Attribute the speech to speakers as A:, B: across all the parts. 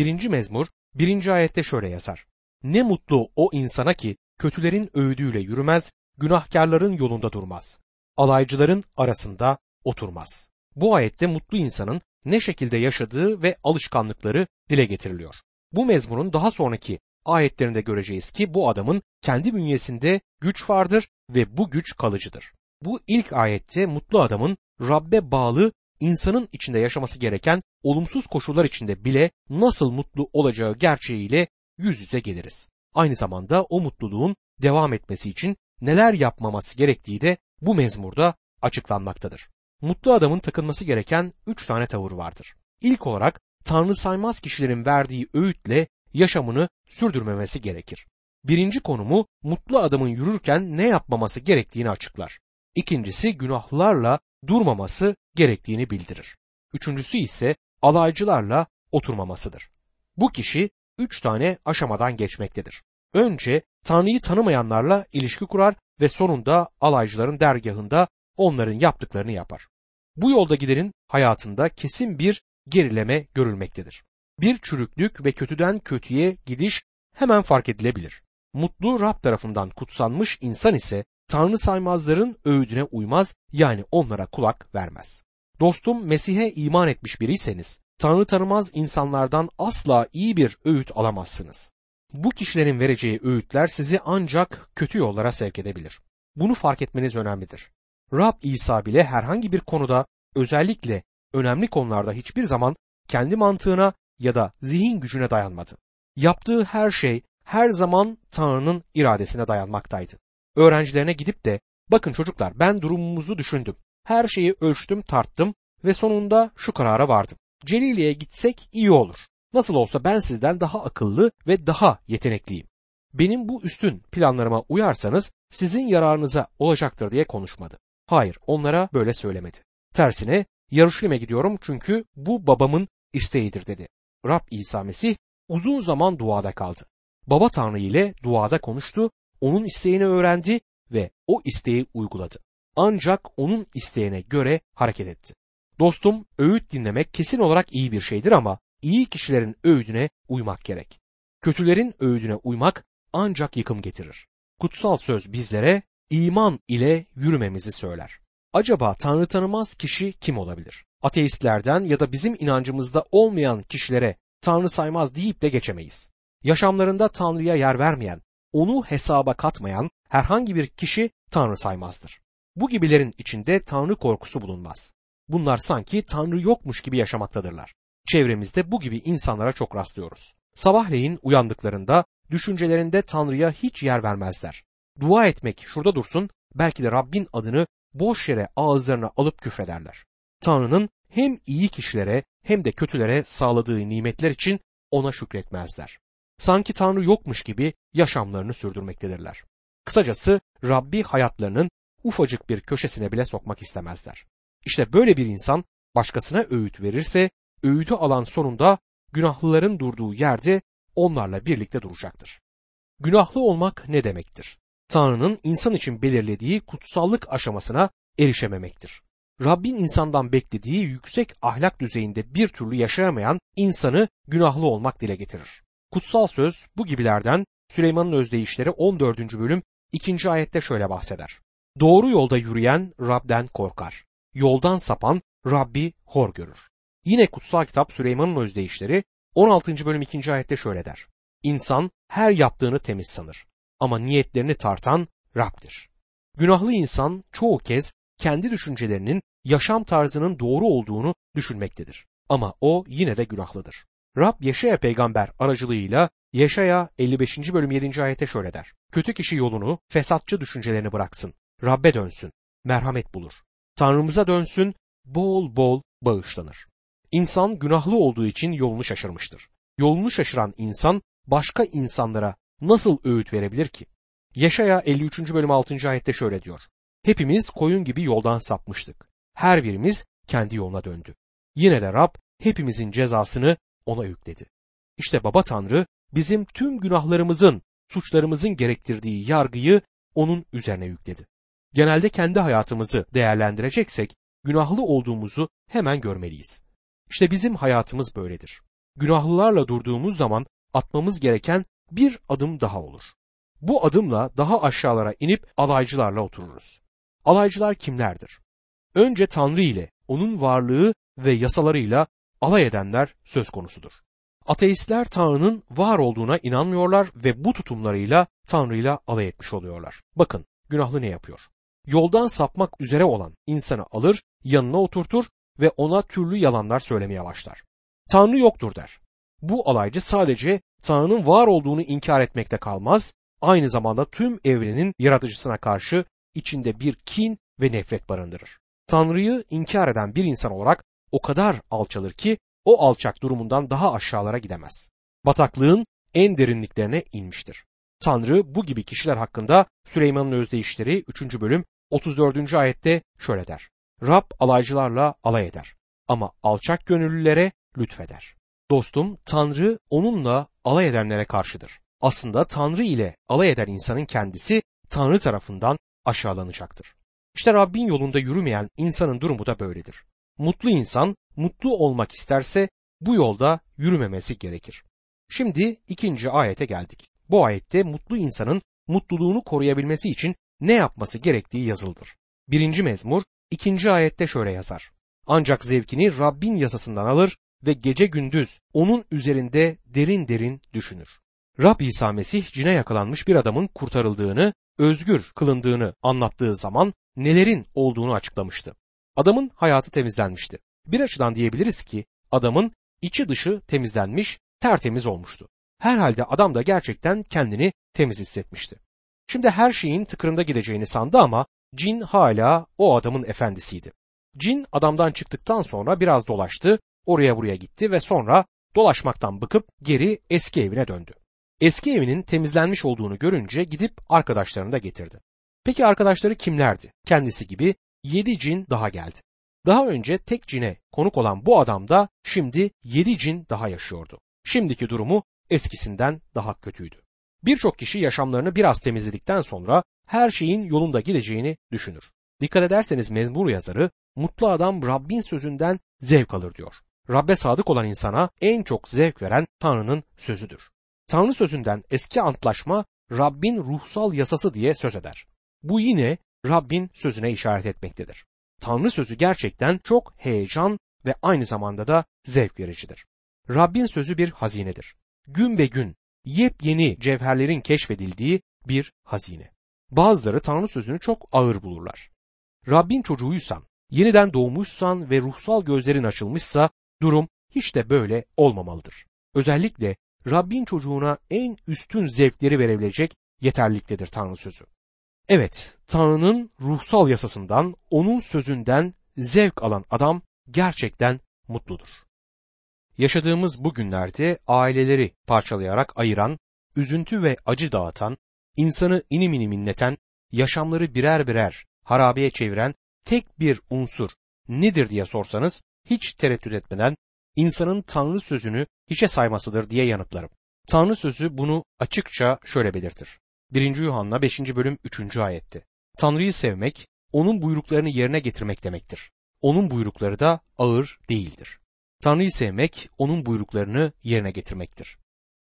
A: Birinci mezmur birinci ayette şöyle yazar. Ne mutlu o insana ki kötülerin öğüdüyle yürümez, günahkarların yolunda durmaz. Alaycıların arasında oturmaz. Bu ayette mutlu insanın ne şekilde yaşadığı ve alışkanlıkları dile getiriliyor. Bu mezmurun daha sonraki ayetlerinde göreceğiz ki bu adamın kendi bünyesinde güç vardır ve bu güç kalıcıdır. Bu ilk ayette mutlu adamın Rabbe bağlı insanın içinde yaşaması gereken olumsuz koşullar içinde bile nasıl mutlu olacağı gerçeğiyle yüz yüze geliriz. Aynı zamanda o mutluluğun devam etmesi için neler yapmaması gerektiği de bu mezmurda açıklanmaktadır. Mutlu adamın takınması gereken üç tane tavır vardır. İlk olarak Tanrı saymaz kişilerin verdiği öğütle yaşamını sürdürmemesi gerekir. Birinci konumu mutlu adamın yürürken ne yapmaması gerektiğini açıklar. İkincisi günahlarla durmaması gerektiğini bildirir. Üçüncüsü ise alaycılarla oturmamasıdır. Bu kişi üç tane aşamadan geçmektedir. Önce Tanrı'yı tanımayanlarla ilişki kurar ve sonunda alaycıların dergahında onların yaptıklarını yapar. Bu yolda giderin hayatında kesin bir gerileme görülmektedir. Bir çürüklük ve kötüden kötüye gidiş hemen fark edilebilir. Mutlu Rab tarafından kutsanmış insan ise Tanrı saymazların öğüdüne uymaz yani onlara kulak vermez. Dostum Mesih'e iman etmiş biriyseniz Tanrı tanımaz insanlardan asla iyi bir öğüt alamazsınız. Bu kişilerin vereceği öğütler sizi ancak kötü yollara sevk edebilir. Bunu fark etmeniz önemlidir. Rab İsa bile herhangi bir konuda özellikle önemli konularda hiçbir zaman kendi mantığına ya da zihin gücüne dayanmadı. Yaptığı her şey her zaman Tanrı'nın iradesine dayanmaktaydı. Öğrencilerine gidip de bakın çocuklar ben durumumuzu düşündüm. Her şeyi ölçtüm tarttım ve sonunda şu karara vardım. Celili'ye gitsek iyi olur. Nasıl olsa ben sizden daha akıllı ve daha yetenekliyim. Benim bu üstün planlarıma uyarsanız sizin yararınıza olacaktır diye konuşmadı. Hayır, onlara böyle söylemedi. Tersine Yarışlim'e gidiyorum çünkü bu babamın isteğidir dedi. Rab İsa Mesih uzun zaman duada kaldı. Baba Tanrı ile duada konuştu, onun isteğini öğrendi ve o isteği uyguladı. Ancak onun isteğine göre hareket etti. Dostum, öğüt dinlemek kesin olarak iyi bir şeydir ama iyi kişilerin öğüdüne uymak gerek. Kötülerin öğüdüne uymak ancak yıkım getirir. Kutsal söz bizlere iman ile yürümemizi söyler. Acaba Tanrı tanımaz kişi kim olabilir? Ateistlerden ya da bizim inancımızda olmayan kişilere Tanrı saymaz deyip de geçemeyiz. Yaşamlarında Tanrı'ya yer vermeyen, onu hesaba katmayan herhangi bir kişi Tanrı saymazdır. Bu gibilerin içinde Tanrı korkusu bulunmaz. Bunlar sanki Tanrı yokmuş gibi yaşamaktadırlar. Çevremizde bu gibi insanlara çok rastlıyoruz. Sabahleyin uyandıklarında düşüncelerinde Tanrı'ya hiç yer vermezler. Dua etmek şurada dursun, belki de Rabbin adını boş yere ağızlarına alıp küfrederler. Tanrı'nın hem iyi kişilere hem de kötülere sağladığı nimetler için ona şükretmezler. Sanki Tanrı yokmuş gibi yaşamlarını sürdürmektedirler. Kısacası Rabbi hayatlarının ufacık bir köşesine bile sokmak istemezler. İşte böyle bir insan başkasına öğüt verirse öğütü alan sonunda günahlıların durduğu yerde onlarla birlikte duracaktır. Günahlı olmak ne demektir? Tanrı'nın insan için belirlediği kutsallık aşamasına erişememektir. Rabbin insandan beklediği yüksek ahlak düzeyinde bir türlü yaşayamayan insanı günahlı olmak dile getirir. Kutsal söz bu gibilerden Süleyman'ın özdeyişleri 14. bölüm 2. ayette şöyle bahseder. Doğru yolda yürüyen Rab'den korkar. Yoldan sapan Rabbi hor görür. Yine kutsal kitap Süleyman'ın özdeyişleri 16. bölüm 2. ayette şöyle der. İnsan her yaptığını temiz sanır ama niyetlerini tartan Rab'dir. Günahlı insan çoğu kez kendi düşüncelerinin yaşam tarzının doğru olduğunu düşünmektedir. Ama o yine de günahlıdır. Rab Yeşaya peygamber aracılığıyla Yeşaya 55. bölüm 7. ayete şöyle der. Kötü kişi yolunu, fesatçı düşüncelerini bıraksın. Rabbe dönsün, merhamet bulur. Tanrımıza dönsün, bol bol bağışlanır. İnsan günahlı olduğu için yolunu şaşırmıştır. Yolunu şaşıran insan başka insanlara nasıl öğüt verebilir ki? Yaşaya 53. bölüm 6. ayette şöyle diyor. Hepimiz koyun gibi yoldan sapmıştık. Her birimiz kendi yoluna döndü. Yine de Rab hepimizin cezasını ona yükledi. İşte Baba Tanrı bizim tüm günahlarımızın, suçlarımızın gerektirdiği yargıyı onun üzerine yükledi. Genelde kendi hayatımızı değerlendireceksek günahlı olduğumuzu hemen görmeliyiz. İşte bizim hayatımız böyledir. günahlılarla durduğumuz zaman atmamız gereken bir adım daha olur. Bu adımla daha aşağılara inip alaycılarla otururuz. Alaycılar kimlerdir? Önce Tanrı ile, onun varlığı ve yasalarıyla alay edenler söz konusudur. Ateistler Tanrı'nın var olduğuna inanmıyorlar ve bu tutumlarıyla Tanrı'yla alay etmiş oluyorlar. Bakın günahlı ne yapıyor? Yoldan sapmak üzere olan insanı alır, yanına oturtur ve ona türlü yalanlar söylemeye başlar. Tanrı yoktur der. Bu alaycı sadece Tanrı'nın var olduğunu inkar etmekte kalmaz, aynı zamanda tüm evrenin yaratıcısına karşı içinde bir kin ve nefret barındırır. Tanrı'yı inkar eden bir insan olarak o kadar alçalır ki o alçak durumundan daha aşağılara gidemez. Bataklığın en derinliklerine inmiştir. Tanrı bu gibi kişiler hakkında Süleyman'ın özdeyişleri 3. bölüm 34. ayette şöyle der. Rab alaycılarla alay eder ama alçak gönüllülere lütfeder. Dostum Tanrı onunla alay edenlere karşıdır. Aslında Tanrı ile alay eden insanın kendisi Tanrı tarafından aşağılanacaktır. İşte Rabbin yolunda yürümeyen insanın durumu da böyledir. Mutlu insan mutlu olmak isterse bu yolda yürümemesi gerekir. Şimdi ikinci ayete geldik. Bu ayette mutlu insanın mutluluğunu koruyabilmesi için ne yapması gerektiği yazıldır. Birinci mezmur ikinci ayette şöyle yazar. Ancak zevkini Rabbin yasasından alır ve gece gündüz onun üzerinde derin derin düşünür. Rab İsa Mesih cine yakalanmış bir adamın kurtarıldığını, özgür kılındığını anlattığı zaman nelerin olduğunu açıklamıştı. Adamın hayatı temizlenmişti. Bir açıdan diyebiliriz ki adamın içi dışı temizlenmiş, tertemiz olmuştu. Herhalde adam da gerçekten kendini temiz hissetmişti. Şimdi her şeyin tıkırında gideceğini sandı ama cin hala o adamın efendisiydi. Cin adamdan çıktıktan sonra biraz dolaştı, oraya buraya gitti ve sonra dolaşmaktan bıkıp geri eski evine döndü. Eski evinin temizlenmiş olduğunu görünce gidip arkadaşlarını da getirdi. Peki arkadaşları kimlerdi? Kendisi gibi yedi cin daha geldi. Daha önce tek cine konuk olan bu adam da şimdi yedi cin daha yaşıyordu. Şimdiki durumu eskisinden daha kötüydü. Birçok kişi yaşamlarını biraz temizledikten sonra her şeyin yolunda gideceğini düşünür. Dikkat ederseniz mezmur yazarı mutlu adam Rabbin sözünden zevk alır diyor. Rabbe sadık olan insana en çok zevk veren Tanrı'nın sözüdür. Tanrı sözünden eski antlaşma Rabbin ruhsal yasası diye söz eder. Bu yine Rabbin sözüne işaret etmektedir. Tanrı sözü gerçekten çok heyecan ve aynı zamanda da zevk vericidir. Rabbin sözü bir hazinedir. Gün be gün yepyeni cevherlerin keşfedildiği bir hazine. Bazıları Tanrı sözünü çok ağır bulurlar. Rabbin çocuğuysan, yeniden doğmuşsan ve ruhsal gözlerin açılmışsa durum hiç de böyle olmamalıdır. Özellikle Rabbin çocuğuna en üstün zevkleri verebilecek yeterliktedir Tanrı sözü. Evet, Tanrı'nın ruhsal yasasından, onun sözünden zevk alan adam gerçekten mutludur. Yaşadığımız bu günlerde aileleri parçalayarak ayıran, üzüntü ve acı dağıtan, insanı inim inim inleten, yaşamları birer birer harabeye çeviren tek bir unsur nedir diye sorsanız hiç tereddüt etmeden insanın Tanrı sözünü hiçe saymasıdır diye yanıtlarım. Tanrı sözü bunu açıkça şöyle belirtir. 1. Yuhanna 5. bölüm 3. ayette. Tanrı'yı sevmek, onun buyruklarını yerine getirmek demektir. Onun buyrukları da ağır değildir. Tanrı'yı sevmek, onun buyruklarını yerine getirmektir.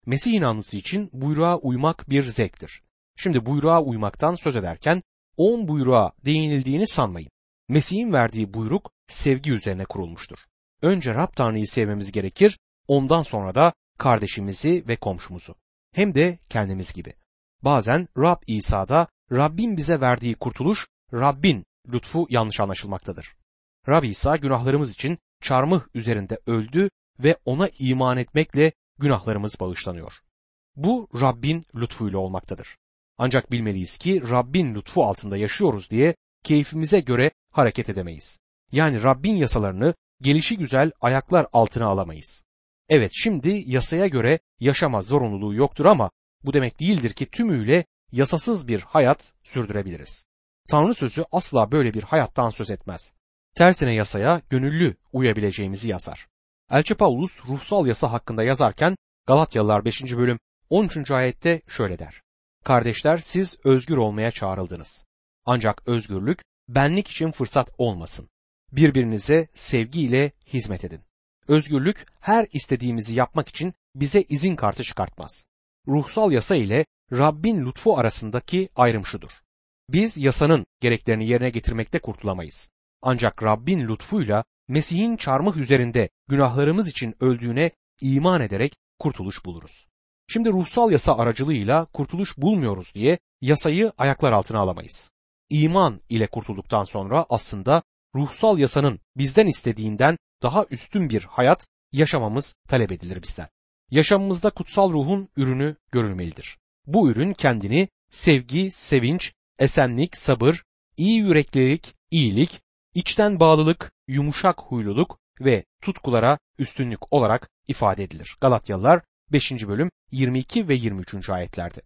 A: Mesih inanlısı için buyruğa uymak bir zevktir. Şimdi buyruğa uymaktan söz ederken on buyruğa değinildiğini sanmayın. Mesih'in verdiği buyruk sevgi üzerine kurulmuştur. Önce Rab Tanrı'yı sevmemiz gerekir, ondan sonra da kardeşimizi ve komşumuzu. Hem de kendimiz gibi. Bazen Rab İsa'da Rabbin bize verdiği kurtuluş, Rabbin lütfu yanlış anlaşılmaktadır. Rab İsa günahlarımız için çarmıh üzerinde öldü ve ona iman etmekle günahlarımız bağışlanıyor. Bu Rabbin lütfuyla olmaktadır. Ancak bilmeliyiz ki Rabbin lütfu altında yaşıyoruz diye keyfimize göre hareket edemeyiz. Yani Rabbin yasalarını gelişi güzel ayaklar altına alamayız. Evet şimdi yasaya göre yaşama zorunluluğu yoktur ama bu demek değildir ki tümüyle yasasız bir hayat sürdürebiliriz. Tanrı sözü asla böyle bir hayattan söz etmez. Tersine yasaya gönüllü uyabileceğimizi yazar. Elçi Paulus ruhsal yasa hakkında yazarken Galatyalılar 5. bölüm 13. ayette şöyle der. Kardeşler siz özgür olmaya çağrıldınız. Ancak özgürlük benlik için fırsat olmasın. Birbirinize sevgiyle hizmet edin. Özgürlük her istediğimizi yapmak için bize izin kartı çıkartmaz. Ruhsal yasa ile Rabbin lütfu arasındaki ayrım şudur. Biz yasanın gereklerini yerine getirmekte kurtulamayız. Ancak Rabbin lütfuyla Mesih'in çarmıh üzerinde günahlarımız için öldüğüne iman ederek kurtuluş buluruz. Şimdi ruhsal yasa aracılığıyla kurtuluş bulmuyoruz diye yasayı ayaklar altına alamayız. İman ile kurtulduktan sonra aslında ruhsal yasanın bizden istediğinden daha üstün bir hayat yaşamamız talep edilir bizden. Yaşamımızda kutsal ruhun ürünü görülmelidir. Bu ürün kendini sevgi, sevinç, esenlik, sabır, iyi yüreklilik, iyilik, içten bağlılık, yumuşak huyluluk ve tutkulara üstünlük olarak ifade edilir. Galatyalılar 5. bölüm 22 ve 23. ayetlerde.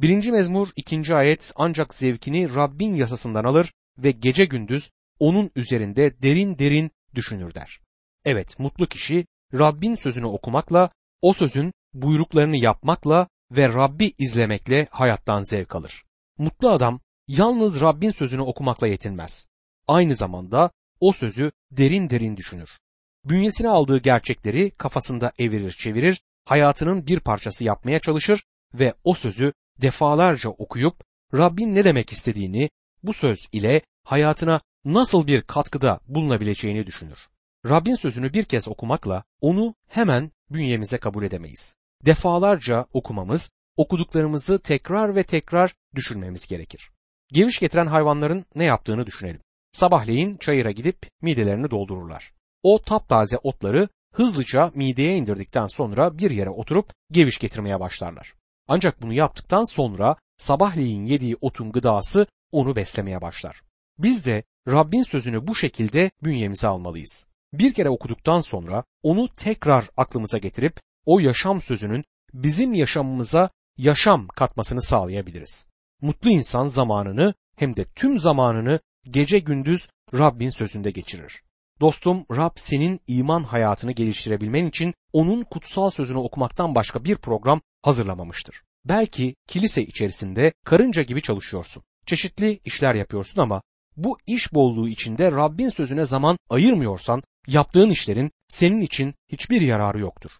A: 1. mezmur 2. ayet ancak zevkini Rabbin yasasından alır ve gece gündüz onun üzerinde derin derin düşünür der. Evet mutlu kişi Rabbin sözünü okumakla, o sözün buyruklarını yapmakla ve Rabbi izlemekle hayattan zevk alır. Mutlu adam yalnız Rabbin sözünü okumakla yetinmez. Aynı zamanda o sözü derin derin düşünür. Bünyesine aldığı gerçekleri kafasında evirir çevirir, hayatının bir parçası yapmaya çalışır ve o sözü defalarca okuyup Rabbin ne demek istediğini bu söz ile hayatına nasıl bir katkıda bulunabileceğini düşünür. Rabbin sözünü bir kez okumakla onu hemen bünyemize kabul edemeyiz. Defalarca okumamız, okuduklarımızı tekrar ve tekrar düşünmemiz gerekir. Geviş getiren hayvanların ne yaptığını düşünelim. Sabahleyin çayıra gidip midelerini doldururlar. O taptaze otları hızlıca mideye indirdikten sonra bir yere oturup geviş getirmeye başlarlar. Ancak bunu yaptıktan sonra sabahleyin yediği otun gıdası onu beslemeye başlar. Biz de Rabbin sözünü bu şekilde bünyemize almalıyız. Bir kere okuduktan sonra onu tekrar aklımıza getirip o yaşam sözünün bizim yaşamımıza yaşam katmasını sağlayabiliriz. Mutlu insan zamanını hem de tüm zamanını gece gündüz Rabbin sözünde geçirir. Dostum Rab senin iman hayatını geliştirebilmen için onun kutsal sözünü okumaktan başka bir program hazırlamamıştır. Belki kilise içerisinde karınca gibi çalışıyorsun. Çeşitli işler yapıyorsun ama bu iş bolluğu içinde Rabbin sözüne zaman ayırmıyorsan yaptığın işlerin senin için hiçbir yararı yoktur.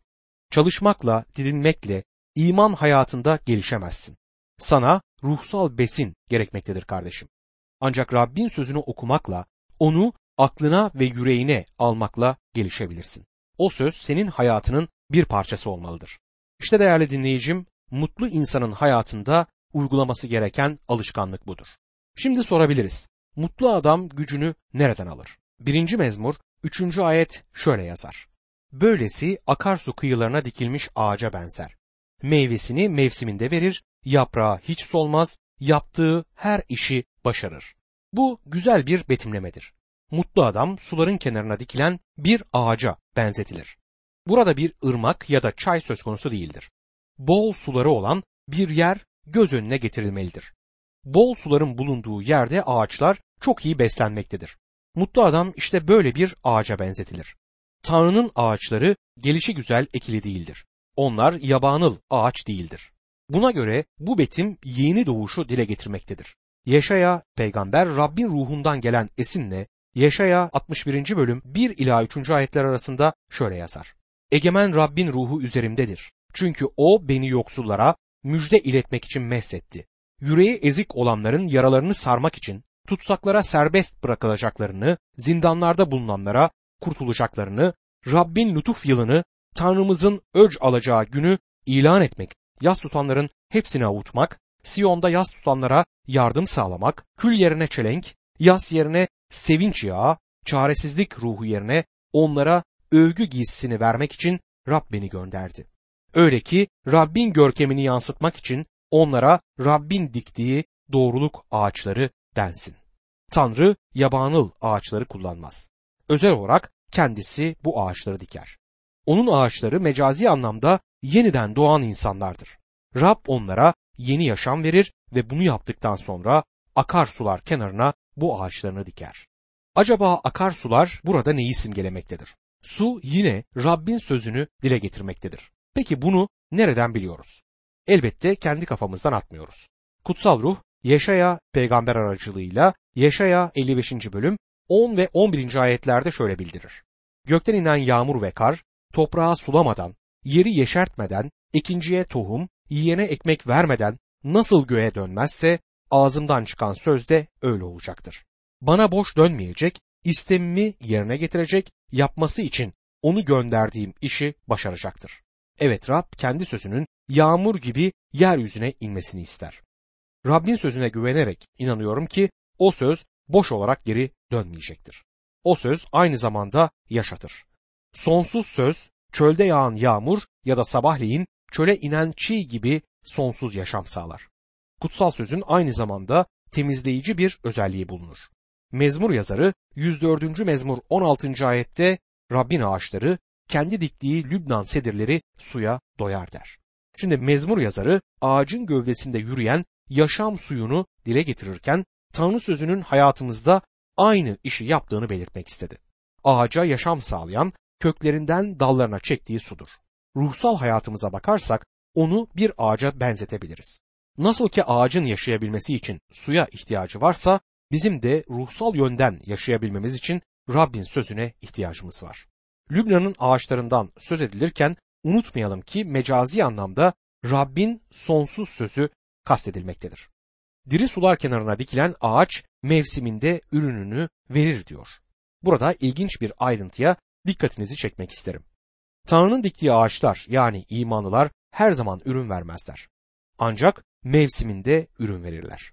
A: Çalışmakla, didinmekle iman hayatında gelişemezsin. Sana ruhsal besin gerekmektedir kardeşim. Ancak Rabbin sözünü okumakla, onu aklına ve yüreğine almakla gelişebilirsin. O söz senin hayatının bir parçası olmalıdır. İşte değerli dinleyicim, mutlu insanın hayatında uygulaması gereken alışkanlık budur. Şimdi sorabiliriz. Mutlu adam gücünü nereden alır? Birinci mezmur, üçüncü ayet şöyle yazar. Böylesi akarsu kıyılarına dikilmiş ağaca benzer. Meyvesini mevsiminde verir, yaprağı hiç solmaz, yaptığı her işi başarır. Bu güzel bir betimlemedir. Mutlu adam suların kenarına dikilen bir ağaca benzetilir. Burada bir ırmak ya da çay söz konusu değildir. Bol suları olan bir yer göz önüne getirilmelidir. Bol suların bulunduğu yerde ağaçlar çok iyi beslenmektedir. Mutlu adam işte böyle bir ağaca benzetilir. Tanrı'nın ağaçları gelişi güzel ekili değildir. Onlar yabanıl ağaç değildir. Buna göre bu betim yeni doğuşu dile getirmektedir. Yaşaya peygamber Rabbin ruhundan gelen esinle Yaşaya 61. bölüm 1 ila 3. ayetler arasında şöyle yazar. Egemen Rabbin ruhu üzerimdedir. Çünkü o beni yoksullara müjde iletmek için mesetti. Yüreği ezik olanların yaralarını sarmak için, tutsaklara serbest bırakılacaklarını, zindanlarda bulunanlara kurtulacaklarını, Rabbin lütuf yılını, Tanrımızın öc alacağı günü ilan etmek, yas tutanların hepsini avutmak, Siyon'da yas tutanlara yardım sağlamak, kül yerine çelenk, yas yerine sevinç yağı, çaresizlik ruhu yerine onlara övgü giysisini vermek için Rab beni gönderdi. Öyle ki Rabbin görkemini yansıtmak için onlara Rabbin diktiği doğruluk ağaçları densin. Tanrı yabanıl ağaçları kullanmaz. Özel olarak kendisi bu ağaçları diker. Onun ağaçları mecazi anlamda yeniden doğan insanlardır. Rab onlara yeni yaşam verir ve bunu yaptıktan sonra akarsular kenarına bu ağaçlarını diker. Acaba akarsular burada neyi simgelemektedir? Su yine Rabbin sözünü dile getirmektedir. Peki bunu nereden biliyoruz? Elbette kendi kafamızdan atmıyoruz. Kutsal ruh Yaşaya peygamber aracılığıyla Yaşaya 55. bölüm 10 ve 11. ayetlerde şöyle bildirir. Gökten inen yağmur ve kar toprağı sulamadan, yeri yeşertmeden, ikinciye tohum, yiyene ekmek vermeden nasıl göğe dönmezse ağzımdan çıkan söz de öyle olacaktır. Bana boş dönmeyecek, istemimi yerine getirecek, yapması için onu gönderdiğim işi başaracaktır. Evet Rab kendi sözünün yağmur gibi yeryüzüne inmesini ister. Rabbin sözüne güvenerek inanıyorum ki o söz boş olarak geri dönmeyecektir. O söz aynı zamanda yaşatır. Sonsuz söz, çölde yağan yağmur ya da sabahleyin çöle inen çiğ gibi sonsuz yaşam sağlar. Kutsal sözün aynı zamanda temizleyici bir özelliği bulunur. Mezmur yazarı 104. mezmur 16. ayette Rabbin ağaçları kendi diktiği Lübnan sedirleri suya doyar der. Şimdi mezmur yazarı ağacın gövdesinde yürüyen yaşam suyunu dile getirirken Tanrı sözünün hayatımızda aynı işi yaptığını belirtmek istedi. Ağaca yaşam sağlayan köklerinden dallarına çektiği sudur. Ruhsal hayatımıza bakarsak onu bir ağaca benzetebiliriz. Nasıl ki ağacın yaşayabilmesi için suya ihtiyacı varsa bizim de ruhsal yönden yaşayabilmemiz için Rabbin sözüne ihtiyacımız var. Lübnan'ın ağaçlarından söz edilirken unutmayalım ki mecazi anlamda Rabbin sonsuz sözü kastedilmektedir. Diri sular kenarına dikilen ağaç mevsiminde ürününü verir diyor. Burada ilginç bir ayrıntıya dikkatinizi çekmek isterim. Tanrı'nın diktiği ağaçlar yani imanlılar her zaman ürün vermezler. Ancak mevsiminde ürün verirler.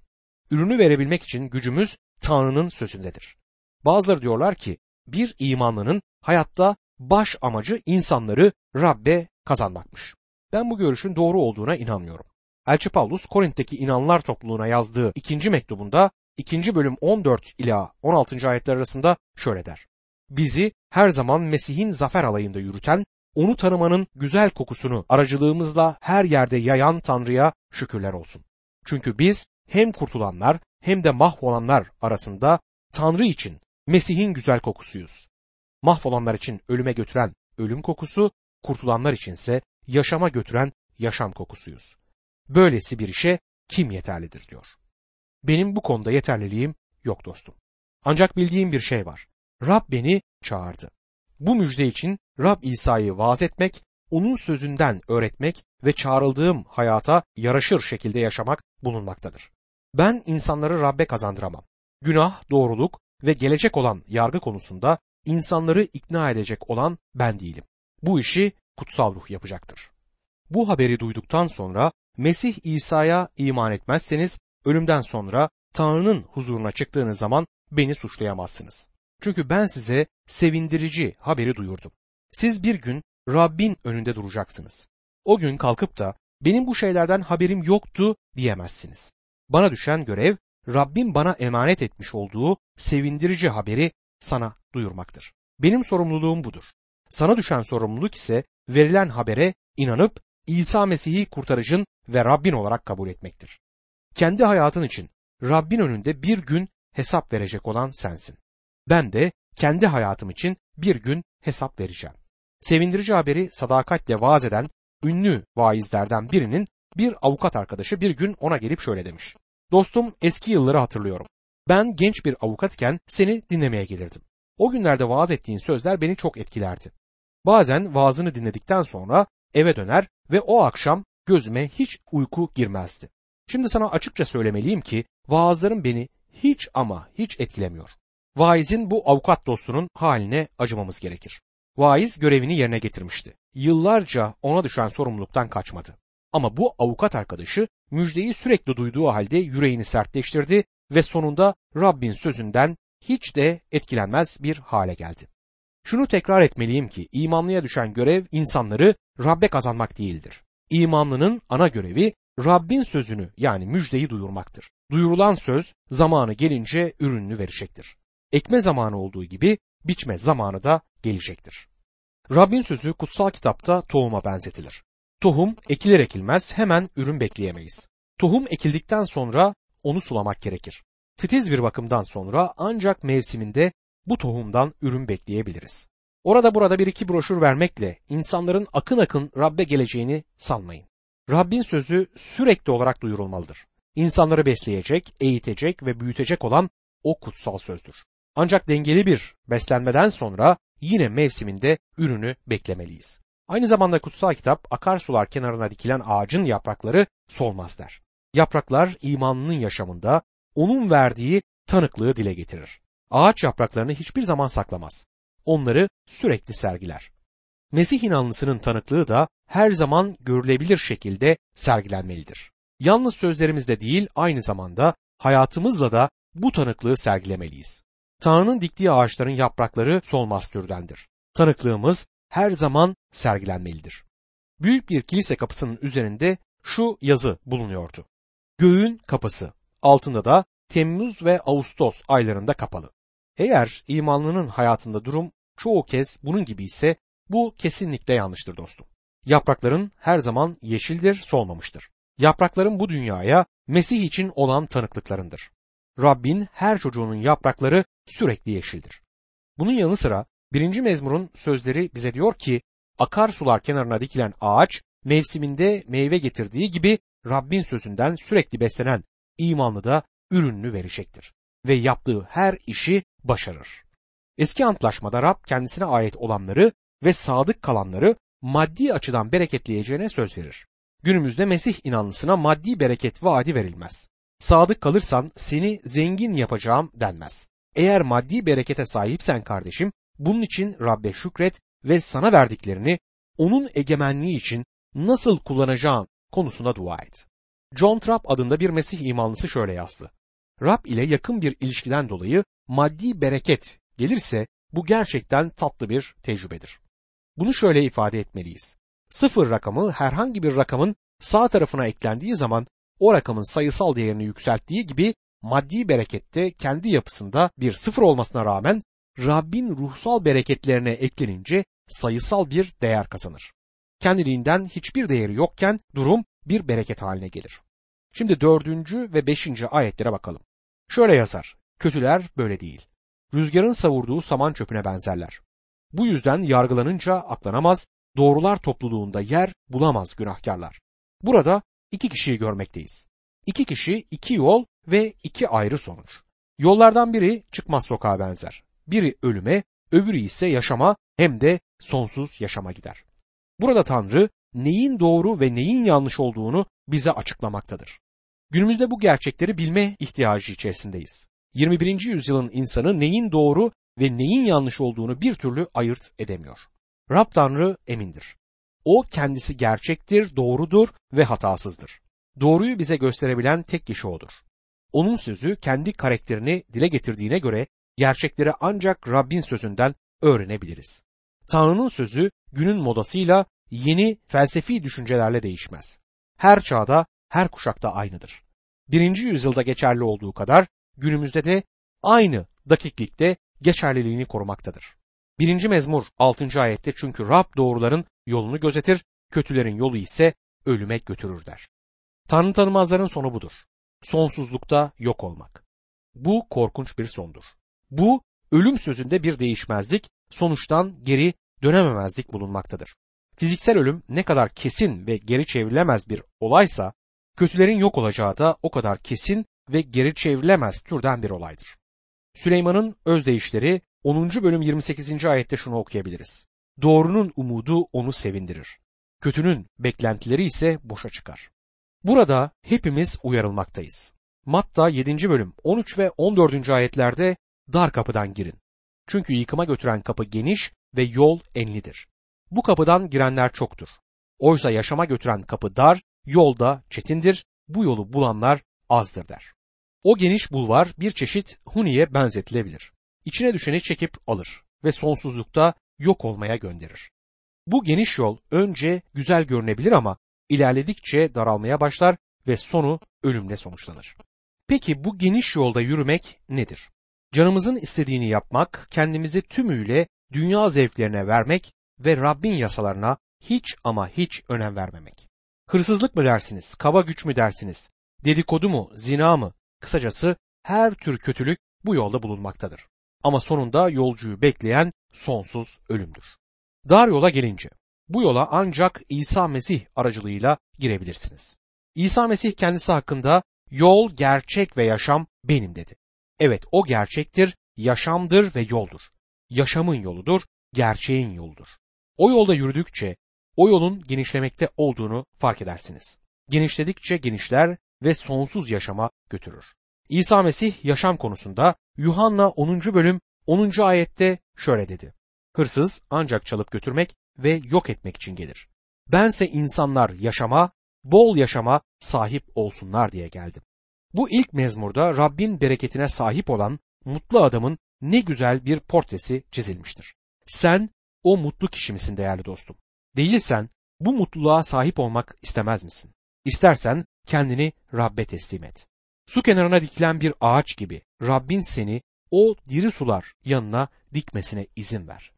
A: Ürünü verebilmek için gücümüz Tanrı'nın sözündedir. Bazıları diyorlar ki bir imanlının hayatta baş amacı insanları Rabbe kazanmakmış. Ben bu görüşün doğru olduğuna inanmıyorum. Elçi Paulus Korint'teki inanlar topluluğuna yazdığı ikinci mektubunda 2. bölüm 14 ila 16. ayetler arasında şöyle der. Bizi her zaman Mesih'in zafer alayında yürüten, onu tanımanın güzel kokusunu aracılığımızla her yerde yayan Tanrı'ya şükürler olsun. Çünkü biz hem kurtulanlar hem de mahvolanlar arasında Tanrı için Mesih'in güzel kokusuyuz. Mahvolanlar için ölüme götüren ölüm kokusu, kurtulanlar içinse yaşama götüren yaşam kokusuyuz. Böylesi bir işe kim yeterlidir diyor. Benim bu konuda yeterliliğim yok dostum. Ancak bildiğim bir şey var. Rab beni çağırdı. Bu müjde için Rab İsa'yı vaaz etmek, onun sözünden öğretmek ve çağrıldığım hayata yaraşır şekilde yaşamak bulunmaktadır. Ben insanları Rabbe kazandıramam. Günah, doğruluk ve gelecek olan yargı konusunda insanları ikna edecek olan ben değilim. Bu işi kutsal ruh yapacaktır. Bu haberi duyduktan sonra Mesih İsa'ya iman etmezseniz ölümden sonra Tanrı'nın huzuruna çıktığınız zaman beni suçlayamazsınız. Çünkü ben size sevindirici haberi duyurdum. Siz bir gün Rabbin önünde duracaksınız. O gün kalkıp da benim bu şeylerden haberim yoktu diyemezsiniz. Bana düşen görev Rabbin bana emanet etmiş olduğu sevindirici haberi sana duyurmaktır. Benim sorumluluğum budur. Sana düşen sorumluluk ise verilen habere inanıp İsa Mesih'i kurtarıcın ve Rabbin olarak kabul etmektir. Kendi hayatın için Rabbin önünde bir gün hesap verecek olan sensin. Ben de kendi hayatım için bir gün hesap vereceğim. Sevindirici haberi sadakatle vaaz eden ünlü vaizlerden birinin bir avukat arkadaşı bir gün ona gelip şöyle demiş. Dostum eski yılları hatırlıyorum. Ben genç bir avukatken seni dinlemeye gelirdim. O günlerde vaaz ettiğin sözler beni çok etkilerdi. Bazen vaazını dinledikten sonra eve döner ve o akşam gözüme hiç uyku girmezdi. Şimdi sana açıkça söylemeliyim ki vaazların beni hiç ama hiç etkilemiyor. Vaizin bu avukat dostunun haline acımamız gerekir. Vaiz görevini yerine getirmişti. Yıllarca ona düşen sorumluluktan kaçmadı. Ama bu avukat arkadaşı müjdeyi sürekli duyduğu halde yüreğini sertleştirdi ve sonunda Rabbin sözünden hiç de etkilenmez bir hale geldi. Şunu tekrar etmeliyim ki imanlıya düşen görev insanları Rabbe kazanmak değildir. İmanlının ana görevi Rabbin sözünü yani müjdeyi duyurmaktır. Duyurulan söz zamanı gelince ürününü verecektir. Ekme zamanı olduğu gibi biçme zamanı da gelecektir. Rabbin sözü kutsal kitapta tohuma benzetilir. Tohum ekilir ekilmez hemen ürün bekleyemeyiz. Tohum ekildikten sonra onu sulamak gerekir. Titiz bir bakımdan sonra ancak mevsiminde bu tohumdan ürün bekleyebiliriz. Orada burada bir iki broşür vermekle insanların akın akın Rabbe geleceğini sanmayın. Rabbin sözü sürekli olarak duyurulmalıdır. İnsanları besleyecek, eğitecek ve büyütecek olan o kutsal sözdür. Ancak dengeli bir beslenmeden sonra yine mevsiminde ürünü beklemeliyiz. Aynı zamanda kutsal kitap akarsular kenarına dikilen ağacın yaprakları solmaz der. Yapraklar imanının yaşamında onun verdiği tanıklığı dile getirir. Ağaç yapraklarını hiçbir zaman saklamaz. Onları sürekli sergiler. Mesih inanlısının tanıklığı da her zaman görülebilir şekilde sergilenmelidir. Yalnız sözlerimizde değil aynı zamanda hayatımızla da bu tanıklığı sergilemeliyiz. Tanrı'nın diktiği ağaçların yaprakları solmaz türdendir. Tanıklığımız her zaman sergilenmelidir. Büyük bir kilise kapısının üzerinde şu yazı bulunuyordu. Göğün kapısı. Altında da Temmuz ve Ağustos aylarında kapalı. Eğer imanlının hayatında durum çoğu kez bunun gibi ise bu kesinlikle yanlıştır dostum. Yaprakların her zaman yeşildir, solmamıştır. Yaprakların bu dünyaya Mesih için olan tanıklıklarındır. Rabbin her çocuğunun yaprakları sürekli yeşildir. Bunun yanı sıra birinci mezmurun sözleri bize diyor ki akarsular kenarına dikilen ağaç mevsiminde meyve getirdiği gibi Rabbin sözünden sürekli beslenen imanlı da ürününü verecektir ve yaptığı her işi başarır. Eski antlaşmada Rab kendisine ait olanları ve sadık kalanları maddi açıdan bereketleyeceğine söz verir. Günümüzde Mesih inanlısına maddi bereket vaadi verilmez. Sadık kalırsan seni zengin yapacağım denmez. Eğer maddi berekete sahipsen kardeşim, bunun için Rabbe şükret ve sana verdiklerini onun egemenliği için nasıl kullanacağın konusunda dua et. John Trapp adında bir Mesih imanlısı şöyle yazdı. Rab ile yakın bir ilişkiden dolayı maddi bereket gelirse bu gerçekten tatlı bir tecrübedir. Bunu şöyle ifade etmeliyiz. Sıfır rakamı herhangi bir rakamın sağ tarafına eklendiği zaman o rakamın sayısal değerini yükselttiği gibi maddi berekette kendi yapısında bir sıfır olmasına rağmen Rabbin ruhsal bereketlerine eklenince sayısal bir değer kazanır. Kendiliğinden hiçbir değeri yokken durum bir bereket haline gelir. Şimdi dördüncü ve beşinci ayetlere bakalım. Şöyle yazar, kötüler böyle değil. Rüzgarın savurduğu saman çöpüne benzerler. Bu yüzden yargılanınca aklanamaz, doğrular topluluğunda yer bulamaz günahkarlar. Burada iki kişiyi görmekteyiz. İki kişi, iki yol ve iki ayrı sonuç. Yollardan biri çıkmaz sokağa benzer. Biri ölüme, öbürü ise yaşama hem de sonsuz yaşama gider. Burada Tanrı neyin doğru ve neyin yanlış olduğunu bize açıklamaktadır. Günümüzde bu gerçekleri bilme ihtiyacı içerisindeyiz. 21. yüzyılın insanı neyin doğru ve neyin yanlış olduğunu bir türlü ayırt edemiyor. Rab Tanrı emindir. O kendisi gerçektir, doğrudur ve hatasızdır. Doğruyu bize gösterebilen tek kişi odur. Onun sözü kendi karakterini dile getirdiğine göre gerçekleri ancak Rabbin sözünden öğrenebiliriz. Tanrı'nın sözü günün modasıyla yeni felsefi düşüncelerle değişmez. Her çağda, her kuşakta aynıdır. Birinci yüzyılda geçerli olduğu kadar günümüzde de aynı dakiklikte geçerliliğini korumaktadır. Birinci mezmur 6. ayette çünkü Rab doğruların yolunu gözetir, kötülerin yolu ise ölüme götürür der. Tanrı tanımazların sonu budur. Sonsuzlukta yok olmak. Bu korkunç bir sondur. Bu ölüm sözünde bir değişmezlik, sonuçtan geri dönememezlik bulunmaktadır. Fiziksel ölüm ne kadar kesin ve geri çevrilemez bir olaysa, kötülerin yok olacağı da o kadar kesin ve geri çevrilemez türden bir olaydır. Süleyman'ın özdeyişleri 10. bölüm 28. ayette şunu okuyabiliriz. Doğrunun umudu onu sevindirir. Kötünün beklentileri ise boşa çıkar. Burada hepimiz uyarılmaktayız. Matta 7. bölüm 13 ve 14. ayetlerde dar kapıdan girin. Çünkü yıkıma götüren kapı geniş ve yol enlidir. Bu kapıdan girenler çoktur. Oysa yaşama götüren kapı dar, yolda çetindir, bu yolu bulanlar azdır der. O geniş bulvar bir çeşit huniye benzetilebilir. İçine düşeni çekip alır ve sonsuzlukta yok olmaya gönderir. Bu geniş yol önce güzel görünebilir ama ilerledikçe daralmaya başlar ve sonu ölümle sonuçlanır. Peki bu geniş yolda yürümek nedir? Canımızın istediğini yapmak, kendimizi tümüyle dünya zevklerine vermek ve Rabbin yasalarına hiç ama hiç önem vermemek. Hırsızlık mı dersiniz, kaba güç mü dersiniz, dedikodu mu, zina mı, kısacası her tür kötülük bu yolda bulunmaktadır. Ama sonunda yolcuyu bekleyen sonsuz ölümdür. Dar yola gelince, bu yola ancak İsa Mesih aracılığıyla girebilirsiniz. İsa Mesih kendisi hakkında yol, gerçek ve yaşam benim dedi. Evet o gerçektir, yaşamdır ve yoldur. Yaşamın yoludur, gerçeğin yoludur. O yolda yürüdükçe o yolun genişlemekte olduğunu fark edersiniz. Genişledikçe genişler ve sonsuz yaşama götürür. İsa Mesih yaşam konusunda Yuhanna 10. bölüm 10. ayette şöyle dedi. Hırsız ancak çalıp götürmek ve yok etmek için gelir. Bense insanlar yaşama, bol yaşama sahip olsunlar diye geldim. Bu ilk mezmurda Rabbin bereketine sahip olan mutlu adamın ne güzel bir portresi çizilmiştir. Sen o mutlu kişi misin değerli dostum? Değilsen bu mutluluğa sahip olmak istemez misin? İstersen kendini Rabbe teslim et. Su kenarına dikilen bir ağaç gibi Rabbin seni o diri sular yanına dikmesine izin ver.